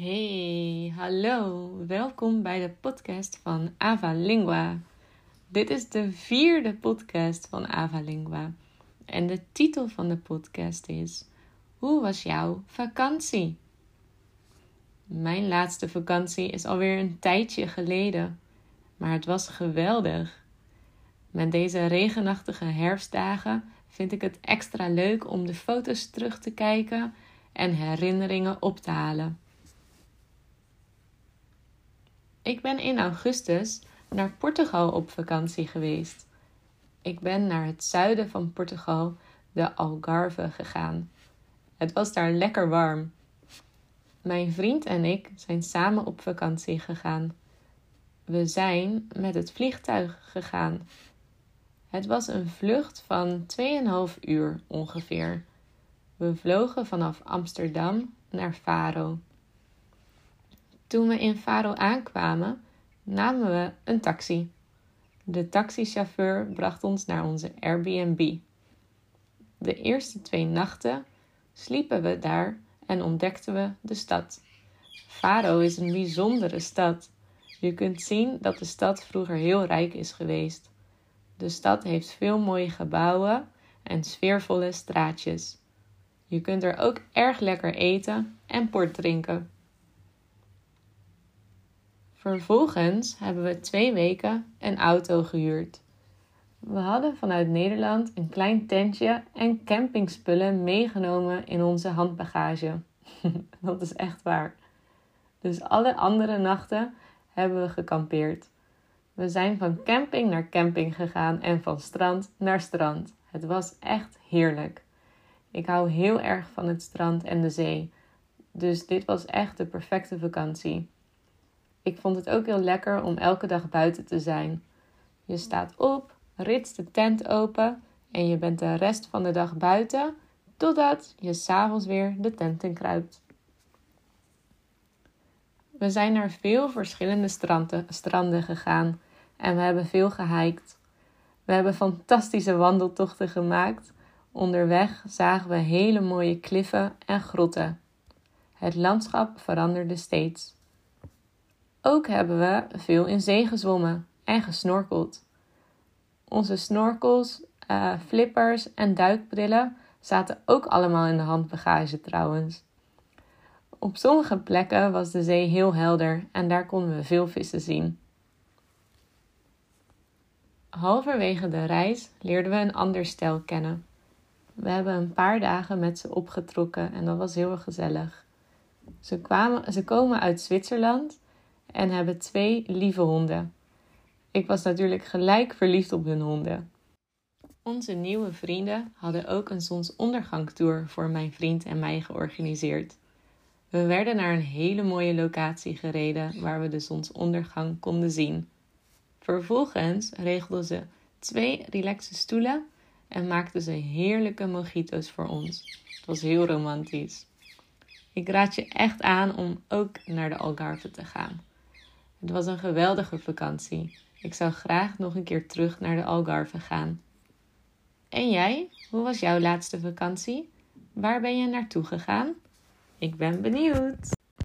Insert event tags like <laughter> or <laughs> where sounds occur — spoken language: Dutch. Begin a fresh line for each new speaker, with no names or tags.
Hey, hallo. Welkom bij de podcast van Ava Lingua. Dit is de vierde podcast van Ava Lingua. En de titel van de podcast is: Hoe was jouw vakantie? Mijn laatste vakantie is alweer een tijdje geleden, maar het was geweldig. Met deze regenachtige herfstdagen vind ik het extra leuk om de foto's terug te kijken en herinneringen op te halen. Ik ben in augustus naar Portugal op vakantie geweest. Ik ben naar het zuiden van Portugal, de Algarve, gegaan. Het was daar lekker warm. Mijn vriend en ik zijn samen op vakantie gegaan. We zijn met het vliegtuig gegaan. Het was een vlucht van 2,5 uur ongeveer. We vlogen vanaf Amsterdam naar Faro. Toen we in Faro aankwamen, namen we een taxi. De taxichauffeur bracht ons naar onze Airbnb. De eerste twee nachten sliepen we daar en ontdekten we de stad. Faro is een bijzondere stad. Je kunt zien dat de stad vroeger heel rijk is geweest. De stad heeft veel mooie gebouwen en sfeervolle straatjes. Je kunt er ook erg lekker eten en port drinken. Vervolgens hebben we twee weken een auto gehuurd. We hadden vanuit Nederland een klein tentje en campingspullen meegenomen in onze handbagage. <laughs> Dat is echt waar. Dus alle andere nachten hebben we gekampeerd. We zijn van camping naar camping gegaan en van strand naar strand. Het was echt heerlijk. Ik hou heel erg van het strand en de zee. Dus dit was echt de perfecte vakantie. Ik vond het ook heel lekker om elke dag buiten te zijn. Je staat op, ritst de tent open en je bent de rest van de dag buiten totdat je s'avonds weer de tent in kruipt. We zijn naar veel verschillende stranden, stranden gegaan en we hebben veel gehiked. We hebben fantastische wandeltochten gemaakt. Onderweg zagen we hele mooie kliffen en grotten. Het landschap veranderde steeds. Ook hebben we veel in zee gezwommen en gesnorkeld. Onze snorkels, uh, flippers en duikbrillen zaten ook allemaal in de handbagage trouwens. Op sommige plekken was de zee heel helder en daar konden we veel vissen zien. Halverwege de reis leerden we een ander stel kennen. We hebben een paar dagen met ze opgetrokken en dat was heel gezellig. Ze, kwamen, ze komen uit Zwitserland en hebben twee lieve honden. Ik was natuurlijk gelijk verliefd op hun honden. Onze nieuwe vrienden hadden ook een zonsondergangtour voor mijn vriend en mij georganiseerd. We werden naar een hele mooie locatie gereden waar we de zonsondergang konden zien. Vervolgens regelden ze twee relaxe stoelen en maakten ze heerlijke mojito's voor ons. Het was heel romantisch. Ik raad je echt aan om ook naar de Algarve te gaan. Het was een geweldige vakantie. Ik zou graag nog een keer terug naar de Algarve gaan. En jij? Hoe was jouw laatste vakantie? Waar ben je naartoe gegaan? Ik ben benieuwd.